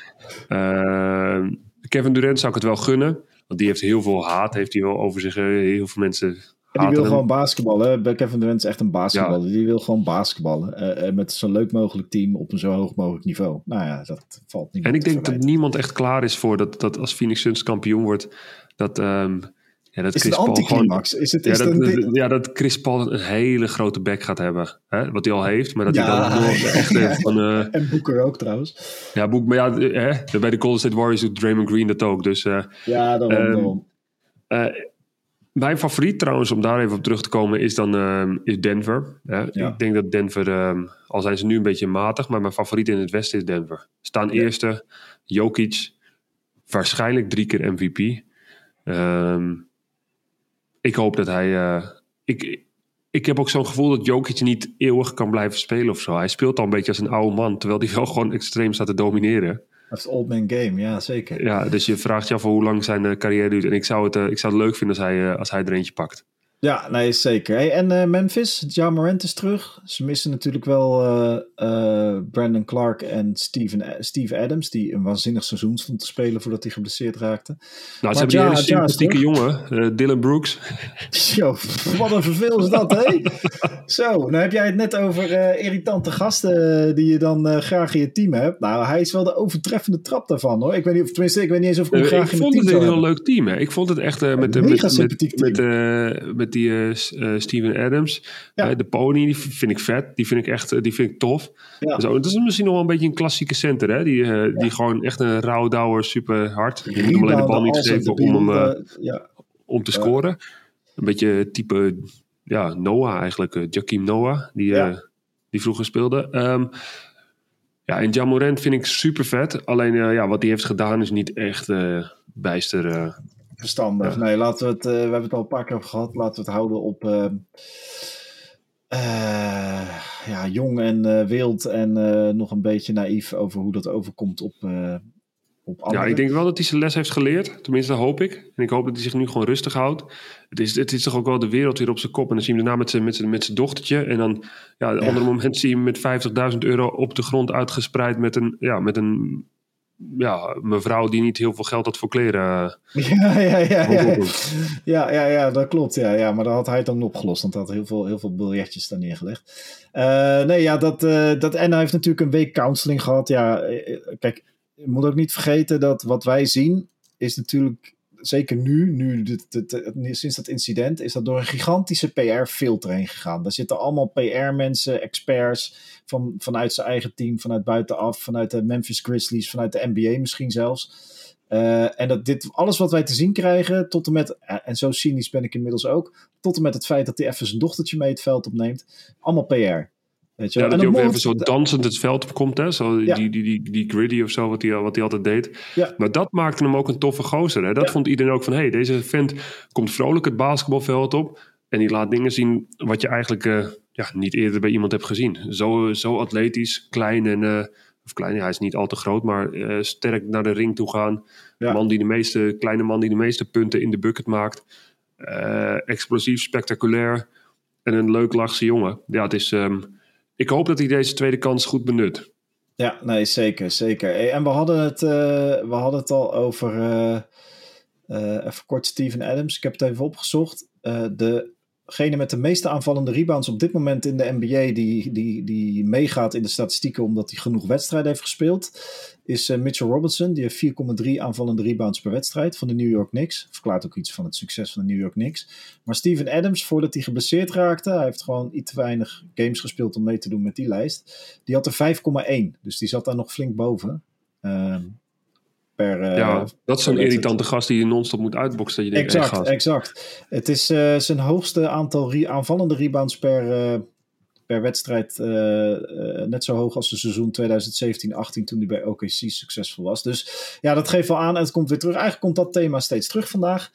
Eh, Kevin Durant zou ik het wel gunnen. Want die heeft heel veel haat. Heeft hij wel over zich. eh, Heel veel mensen En die wil gewoon basketballen. Kevin Durant is echt een basketballer. Die wil gewoon basketballen. eh, met zo'n leuk mogelijk team op een zo hoog mogelijk niveau. Nou ja, dat valt niet En ik denk dat niemand echt klaar is voor dat, dat als Phoenix Suns kampioen wordt. Dat, ehm ja, dat Is Chris het Paul gewoon... Is het, Ja is dat, een- ja, dat Chris Paul een hele grote bek gaat hebben. Hè? Wat hij al heeft. Maar dat Ja. hij dan nog echt Ja. heeft van... eh, En Boeker ook trouwens. ja, boek, maar ja, hè? bij de Golden State Warriors doet Draymond Green dat ook. Dus eh, Ja, daarom. Ehm, daarom. Mijn favoriet trouwens, om daar even op terug te komen, is dan ehm, is Denver. Hè? Ja. Ik denk dat Denver, ehm, al zijn ze nu een beetje matig, maar mijn favoriet in het westen is Denver. Staan Ja. eerste, Jokic, waarschijnlijk drie keer MVP. Ehm, ik hoop dat hij... eh, ik, ik heb ook zo'n gevoel dat Jokic niet eeuwig kan blijven spelen of zo. Hij speelt al een beetje als een oude man, terwijl hij wel gewoon extreem staat te domineren. Dat is old man game, ja zeker. Ja, dus je vraagt je af hoe lang zijn eh, carrière duurt. En ik zou het, eh, ik zou het leuk vinden als hij, eh, als hij er eentje pakt. Ja, nee, zeker. Hey, en eh, Memphis, Ja Morant is terug. Ze missen natuurlijk wel eh, eh, Brandon Clark en Steven, Steve Adams, die een waanzinnig seizoen stond te spelen voordat hij geblesseerd raakte. Nou, ze hebben Ja- hele Ja is sympathieke jongen, Dylan Brooks. Zo, wat een verveel is dat, hè? Zo, nou heb jij het net over irritante gasten die je dan graag in je team hebt. Nou, hij is wel de overtreffende trap daarvan, hoor. Ik weet niet of, tenminste, ik weet niet eens of ik hem graag ik in mijn vond team het een heel leuk team. Hè. Ik vond het echt met, de mega met, met, met die eh, eh, Steven Adams. Ja. Eh, de pony, die vind ik vet. Die vind ik echt die vind ik tof. Ja. Zo, het is misschien nog wel een beetje een klassieke center. Hè? Die, die gewoon echt een rouwdouwer, super hard. Je moet alleen de bal niet geven om, hem, ja. om te scoren. Een beetje type ja, Noah eigenlijk. Jakim Noah, die, die vroeger speelde. Ehm, ja, en Jamorant vind ik super vet. Alleen ja, wat hij heeft gedaan is niet echt bijster. Verstandig. Nee, laten we het. eh, we hebben het al een paar keer over gehad. Laten we het houden op. eh, eh, ja, jong en eh, wild. En nog een beetje naïef over hoe dat overkomt op. op ja, ik denk wel dat hij zijn les heeft geleerd. Tenminste, dat hoop ik. En ik hoop dat hij zich nu gewoon rustig houdt. Het is, het is toch ook wel de wereld weer op zijn kop. En dan zie je hem daarna met zijn, met zijn, met zijn dochtertje. En dan, ja, op een Ja. ander moment zie je hem met 50.000 euro op de grond uitgespreid. Met een, ja, met een ja, mevrouw die niet heel veel geld had voor kleren. Ja, ja, ja, ja. Ja, ja, ja, dat klopt. Ja, ja, maar dan had hij het dan opgelost. Want hij had heel veel, heel veel biljetjes daar neergelegd. Eh, nee, ja, dat, eh, dat. En hij heeft natuurlijk een week counseling gehad. Ja, eh, kijk, je moet ook niet vergeten dat wat wij zien is natuurlijk. Zeker nu, nu sinds dat incident, is dat door een gigantische PR-filter heen gegaan. Daar zitten allemaal PR-mensen, experts van, vanuit zijn eigen team, vanuit buitenaf, vanuit de Memphis Grizzlies, vanuit de NBA misschien zelfs. Eh, en dat dit, alles wat wij te zien krijgen, tot en met, eh, en zo cynisch ben ik inmiddels ook, tot en met het feit dat hij even zijn dochtertje mee het veld opneemt, allemaal PR. Weet je Ja, dat hij ook even zo dansend het veld op komt. Hè? Zo, Ja. die, die, die, die gritty of zo, wat hij, wat hij altijd deed. Ja. Maar dat maakte hem ook een toffe gozer. Hè? Dat vond iedereen ook van... hey, deze vent komt vrolijk het basketbalveld op... en die laat dingen zien wat je eigenlijk... eh, ja, niet eerder bij iemand heb gezien. Zo, zo atletisch, klein en... Uh, of klein, hij is niet al te groot, maar uh, sterk naar de ring toe gaan. Man die de meeste, kleine man die de meeste punten in de bucket maakt. Explosief, spectaculair. En een leuk lachse jongen. Ja, het is, um, ik hoop dat hij deze tweede kans goed benut. Ja, nee, zeker, zeker. En we hadden het, uh, we hadden het al over, even kort Steven Adams. Ik heb het even opgezocht. de degene met de meeste aanvallende rebounds op dit moment in de NBA, die, die, die meegaat in de statistieken omdat hij genoeg wedstrijden heeft gespeeld, is uh, Mitchell Robinson. Die heeft 4,3 aanvallende rebounds per wedstrijd van de New York Knicks. Verklaart ook iets van het succes van de New York Knicks. Maar Steven Adams, voordat hij geblesseerd raakte, hij heeft gewoon iets te weinig games gespeeld om mee te doen met die lijst. Die had er 5,1. Dus die zat daar nog flink boven. Uh, Per, uh, ja, dat is zo'n irritante gast die je non-stop moet uitboksen. Dat je denkt, exact, exact. Het is uh, zijn hoogste aantal re aanvallende rebounds per, uh, per wedstrijd. net zo hoog als het seizoen 2017-18 toen hij bij OKC succesvol was. Dus ja, dat geeft wel aan en het komt weer terug. Eigenlijk komt dat thema steeds terug vandaag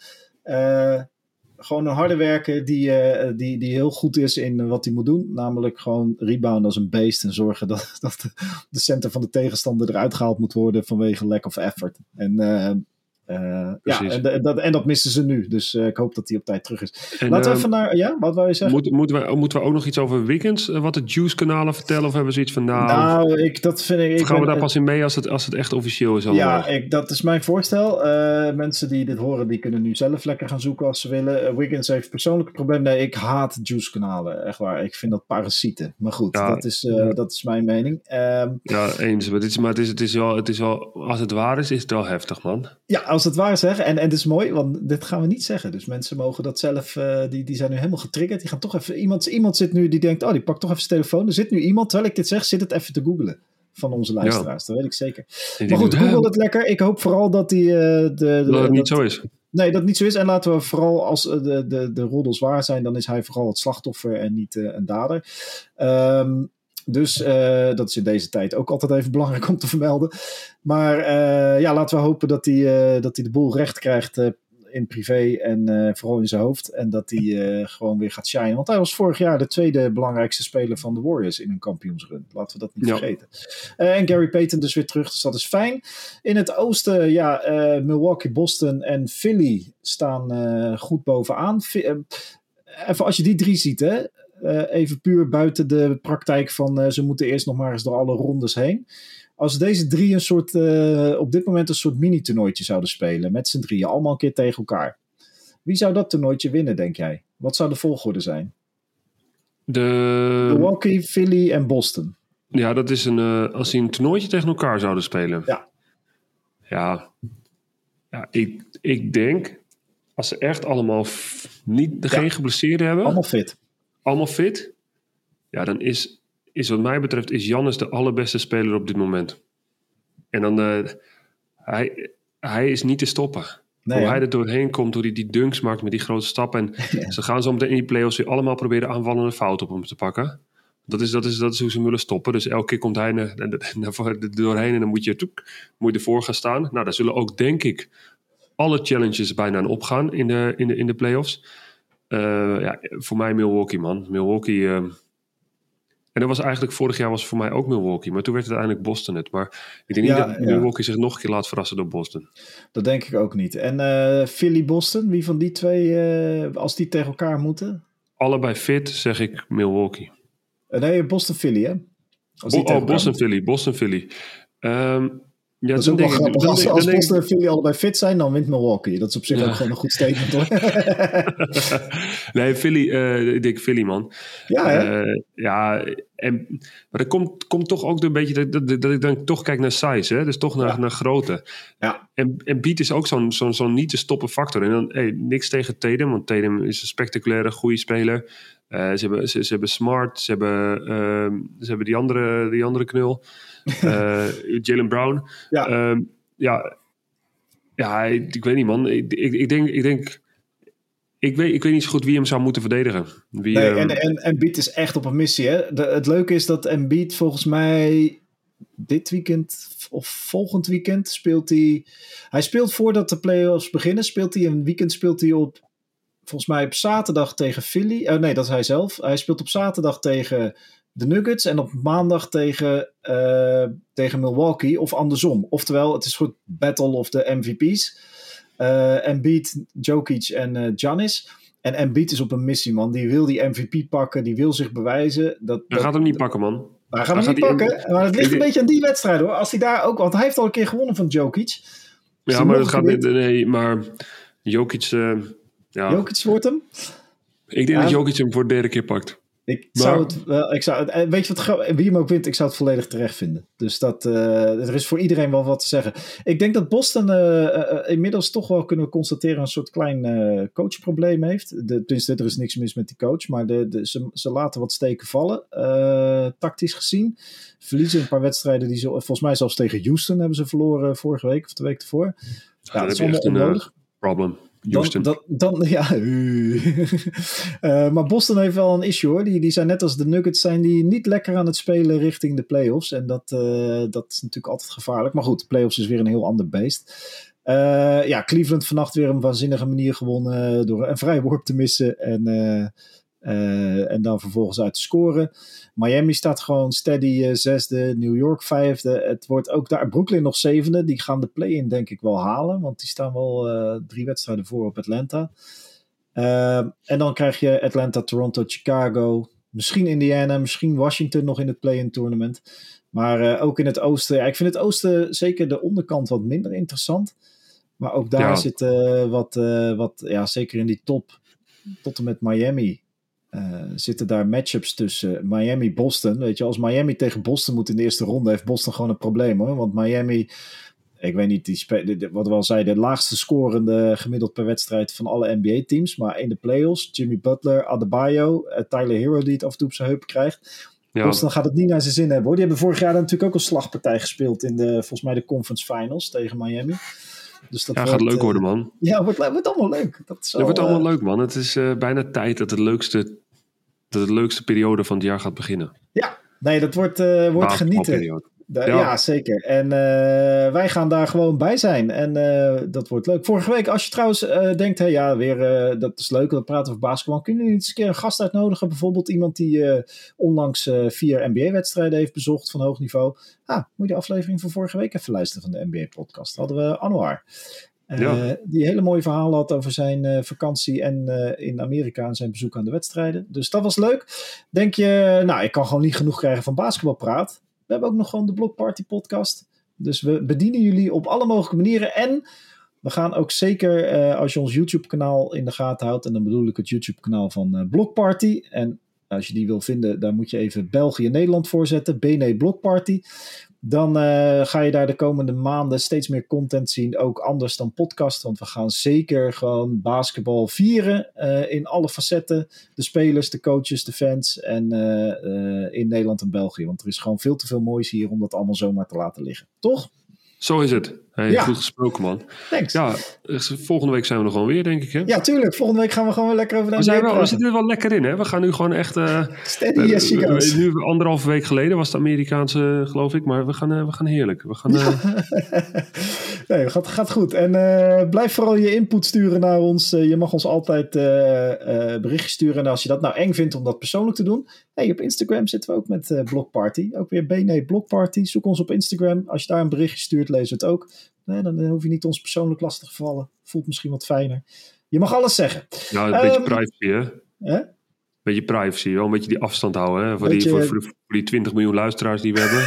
gewoon een harde werker die, uh, die, die heel goed is in wat hij moet doen. Namelijk gewoon rebound als een beest en zorgen dat, dat de center van de tegenstander eruit gehaald moet worden vanwege lack of effort. En uh, uh, ja, en, dat, en dat missen ze nu. Dus uh, ik hoop dat hij op tijd terug is. En, Laten we even naar. Ja, wat wou je zeggen? Moet, moeten, we, moeten we ook nog iets over weekends? Uh, wat de Juice-kanalen vertellen? Of hebben we zoiets van. Nou, nou ik, dat vind ik. ik gaan we daar pas in mee als het, als het echt officieel is? Allemaal? Ja, ik, dat is mijn voorstel. mensen die dit horen, die kunnen nu zelf lekker gaan zoeken als ze willen. Wiggins heeft persoonlijk een probleem. Nee, ik haat Juice-kanalen. Echt waar. Ik vind dat parasieten. Maar goed, ja, dat, is, dat is mijn mening. Um, ja, eens. Maar, het is, maar het, is, het, is wel, het is wel. Als het waar is, is het wel heftig, man. Ja, als het waar zeggen. En, en het is mooi, want dit gaan we niet zeggen. Dus mensen mogen dat zelf, uh, die, die zijn nu helemaal getriggerd. Die gaan toch even, iemand, iemand zit nu die denkt, oh, die pakt toch even zijn telefoon. Er zit nu iemand, terwijl ik dit zeg, zit het even te googlen. Van onze luisteraars, ja. dat weet ik zeker. maar goed, google het lekker. Ik hoop vooral dat die... Uh, de, de, dat het niet zo is. Nee, dat niet zo is. En laten we vooral als de, de, de roddels waar zijn, dan is hij vooral het slachtoffer en niet uh, een dader. Um, dus uh, dat is in deze tijd ook altijd even belangrijk om te vermelden. Maar uh, ja, laten we hopen dat hij, uh, dat hij de boel recht krijgt in privé en vooral in zijn hoofd. En dat hij gewoon weer gaat shinen. Want hij was vorig jaar de tweede belangrijkste speler van de Warriors in een kampioensrun. Laten we dat niet ja. vergeten. en Gary Payton dus weer terug, dus dat is fijn. In het oosten, ja, Milwaukee, Boston en Philly staan goed bovenaan. Even als je die drie ziet, hè. Uh, even puur buiten de praktijk van uh, ze moeten eerst nog maar eens door alle rondes heen. Als deze drie een soort, uh, op dit moment een soort mini-toernooitje zouden spelen, met z'n drieën, allemaal een keer tegen elkaar. Wie zou dat toernooitje winnen, denk jij? Wat zou de volgorde zijn? De... Milwaukee, Philly en Boston. Ja, dat is een, als die een toernooitje tegen elkaar zouden spelen. Ja. Ja, ja ik, ik denk, als ze echt allemaal niet, ja. geen geblesseerden hebben. Allemaal fit allemaal fit, ja, dan is, is wat mij betreft is Jannes de allerbeste speler op dit moment. En dan, uh, hij, hij is niet te stoppen. Nee, hoe hij er doorheen komt, hoe hij die dunks maakt met die grote stappen. En ja. ze gaan zo meteen in die playoffs weer allemaal proberen aanvallende fout op hem te pakken. Dat is, dat, is, dat is hoe ze willen stoppen. Dus elke keer komt hij naar, naar, naar doorheen en dan moet je, toek, moet je ervoor gaan staan. Nou, daar zullen ook, denk ik, alle challenges bijna aan opgaan in de, in de, in de playoffs. Uh, ja, voor mij Milwaukee, man. Milwaukee. Uh, en dat was eigenlijk vorig jaar was voor mij ook Milwaukee. Maar toen werd het uiteindelijk Boston het. Maar ik denk ja, niet dat Milwaukee zich nog een keer laat verrassen door Boston. Dat denk ik ook niet. En uh, Philly-Boston, wie van die twee, als die tegen elkaar moeten? Allebei fit, zeg ik Milwaukee. nee, Boston-Philly, hè? Als Bo oh, Boston-Philly, Boston-Philly. Um, ja, dat is ook wel grappig. als, als Boston en Philly allebei fit zijn, dan wint Milwaukee. Dat is op zich ja. ook gewoon een goed statement hoor. nee, Philly, uh, ik denk Philly man. Ja, hè? Uh, ja, en, maar dat komt, komt toch ook een beetje dat, dat, dat, ik dan toch kijk naar size, hè? dus toch naar, ja. naar grootte. Ja. En, en beat is ook zo'n zo'n zo'n niet te stoppen factor. En dan hey, niks tegen Tatum, want Tatum is een spectaculaire, goede speler. Uh, ze, hebben, ze, ze, hebben Smart, ze hebben, uh, ze hebben die, andere, die andere knul, Jalen Brown. Ja, um, ja, ja ik, ik, weet niet man. Ik, ik, ik, denk, ik denk, ik weet, ik weet niet zo goed wie hem zou moeten verdedigen. Wie, nee, um, en, en Embiid is echt op een missie. Hè? De, het leuke is dat Embiid volgens mij dit weekend of volgend weekend speelt hij. Hij speelt voordat de playoffs beginnen, speelt hij een weekend speelt hij op volgens mij op zaterdag tegen Philly. Oh nee, dat is hij zelf. Hij speelt op zaterdag tegen de Nuggets en op maandag tegen, uh, tegen Milwaukee of andersom. Oftewel, het is goed battle of de MVP's. Uh, Embiid, Jokic en uh, Giannis. En Embiid is op een missie, man. Die wil die MVP pakken, die wil zich bewijzen. Dat, hij gaat hem niet pakken, man. Hij gaat hem niet pakken. Maar het ligt een beetje aan die wedstrijd, hoor. Als hij daar ook... Want hij heeft al een keer gewonnen van Jokic. Ja, maar dat gaat niet... Nee, maar Jokic... Uh, ja. Jokic wordt hem? Ik denk ja. dat Jokic hem voor de derde keer pakt. Ik zou het wel, ik zou het, weet je wat, wie hem ook wint, ik zou het volledig terecht vinden. Dus dat, uh, er is voor iedereen wel wat te zeggen. Ik denk dat Boston uh, uh, inmiddels toch wel kunnen constateren een soort klein coachprobleem heeft. De, tenminste, er is niks mis met die coach, maar de, de, ze, ze laten wat steken vallen, tactisch gezien. Verliezen een paar wedstrijden die ze, volgens mij zelfs tegen Houston hebben ze verloren vorige week of de week ervoor. Ja, dat is onnodig. problem. Dan, dan, dan, ja, uh, maar Boston heeft wel een issue hoor. Die, die zijn net als de Nuggets zijn die niet lekker aan het spelen richting de playoffs. En dat, uh, dat is natuurlijk altijd gevaarlijk. Maar goed, de playoffs is weer een heel ander beest. Uh, ja, Cleveland vannacht weer een waanzinnige manier gewonnen door een vrij worp te missen. En uh, en dan vervolgens uit te scoren. Miami staat gewoon steady uh, zesde. New York vijfde. Het wordt ook daar. Brooklyn nog zevende. Die gaan de play-in denk ik wel halen. Want die staan wel uh, drie wedstrijden voor op Atlanta. en dan krijg je Atlanta, Toronto, Chicago. Misschien Indiana. Misschien Washington nog in het play-in tournament. Maar ook in het oosten. Ja, ik vind het oosten zeker de onderkant wat minder interessant. Maar ook daar ja. zit wat, wat. Ja, zeker in die top. Tot en met Miami uh, zitten daar matchups tussen Miami-Boston. Weet je, als Miami tegen Boston moet in de eerste ronde, heeft Boston gewoon een probleem hoor. Want Miami, ik weet niet, die wat we al zeiden, de laagste scorende gemiddeld per wedstrijd van alle NBA-teams. Maar in de playoffs, Jimmy Butler, Adebayo, uh, Tyler Hero die het af en toe op zijn heup krijgt. Ja. Boston gaat het niet naar zijn zin hebben hoor. Die hebben vorig jaar natuurlijk ook een slagpartij gespeeld in de, volgens mij de conference finals tegen Miami. Dus dat ja, wordt, gaat leuk worden, man. Ja, wordt, wordt allemaal leuk. Dat is het wordt allemaal leuk, man. Het is uh, bijna tijd dat, het leukste, dat de leukste periode van het jaar gaat beginnen. Ja, nee, dat wordt, wordt genieten. Ja. ja. zeker. En uh, wij gaan daar gewoon bij zijn. En uh, dat wordt leuk. Vorige week, als je trouwens uh, denkt, hey, ja, weer, dat is leuk, we praten over basketbal. Kunnen jullie eens een keer een gast uitnodigen? Bijvoorbeeld iemand die onlangs vier NBA-wedstrijden heeft bezocht van hoog niveau. Ah, moet je de aflevering van vorige week even luisteren van de NBA-podcast. Hadden we Anwar. Ja. Die hele mooie verhalen had over zijn vakantie en in Amerika en zijn bezoek aan de wedstrijden. Dus dat was leuk. Denk je, nou, ik kan gewoon niet genoeg krijgen van basketbalpraat. We hebben ook nog gewoon de Block Party podcast. Dus we bedienen jullie op alle mogelijke manieren. En we gaan ook zeker, uh, als je ons YouTube kanaal in de gaten houdt. En dan bedoel ik het YouTube kanaal van uh, Block Party. En als je die wil vinden, daar moet je even België-Nederland voor zetten. BNE Block Party. Dan uh, ga je daar de komende maanden steeds meer content zien. Ook anders dan podcast. Want we gaan zeker gewoon basketbal vieren. Uh, in alle facetten. De spelers, de coaches, de fans. En uh, in Nederland en België. Want er is gewoon veel te veel moois hier om dat allemaal zomaar te laten liggen. Toch? Zo is het. Hey, ja. Goed gesproken, man. Thanks. Ja, volgende week zijn we nog gewoon weer, denk ik. Hè? Ja, tuurlijk. Volgende week gaan we gewoon weer lekker over de we, zijn wel, we zitten er wel lekker in, hè? We gaan nu gewoon echt... Uh, Steady yes, goes. Nu, anderhalve week geleden was het Amerikaanse, geloof ik. Maar we gaan, uh, we gaan heerlijk. We gaan... Ja. nee, het gaat, gaat goed. En blijf vooral je input sturen naar ons. je mag ons altijd berichtjes sturen. En als je dat nou eng vindt om dat persoonlijk te doen... Hey, op Instagram zitten we ook met uh, Blockparty. Ook weer BNE Blockparty. Zoek ons op Instagram. Als je daar een berichtje stuurt, lezen we het ook. Nee, dan hoef je niet ons persoonlijk lastig te vallen. Voelt misschien wat fijner. Je mag alles zeggen. Ja, een um, beetje privacy, hè? Hè? Beetje privacy, wel een beetje die afstand houden. Hè? Voor, die, voor, voor, die 20 miljoen luisteraars die we hebben.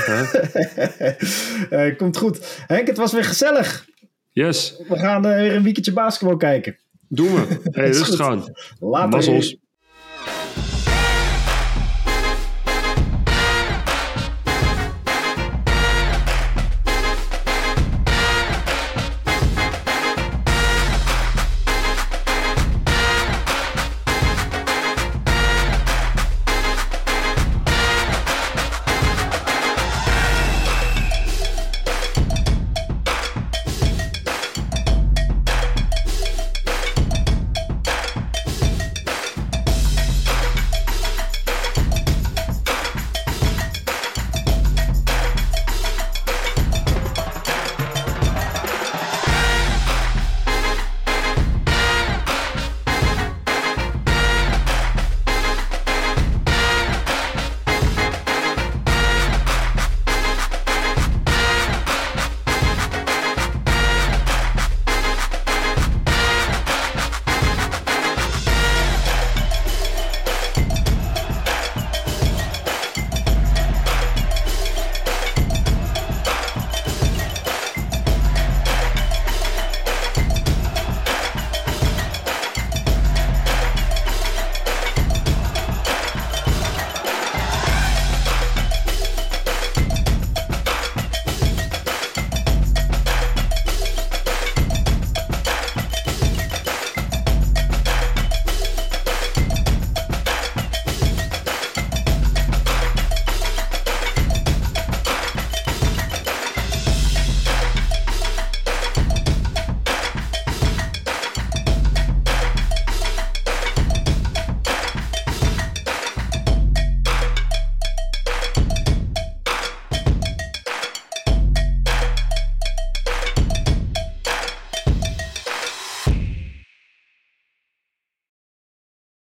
Hè? uh, komt goed. Henk, het was weer gezellig. Yes. We gaan uh, weer een weekendje basketbal kijken. Doen we. Hey, rustig aan. Later.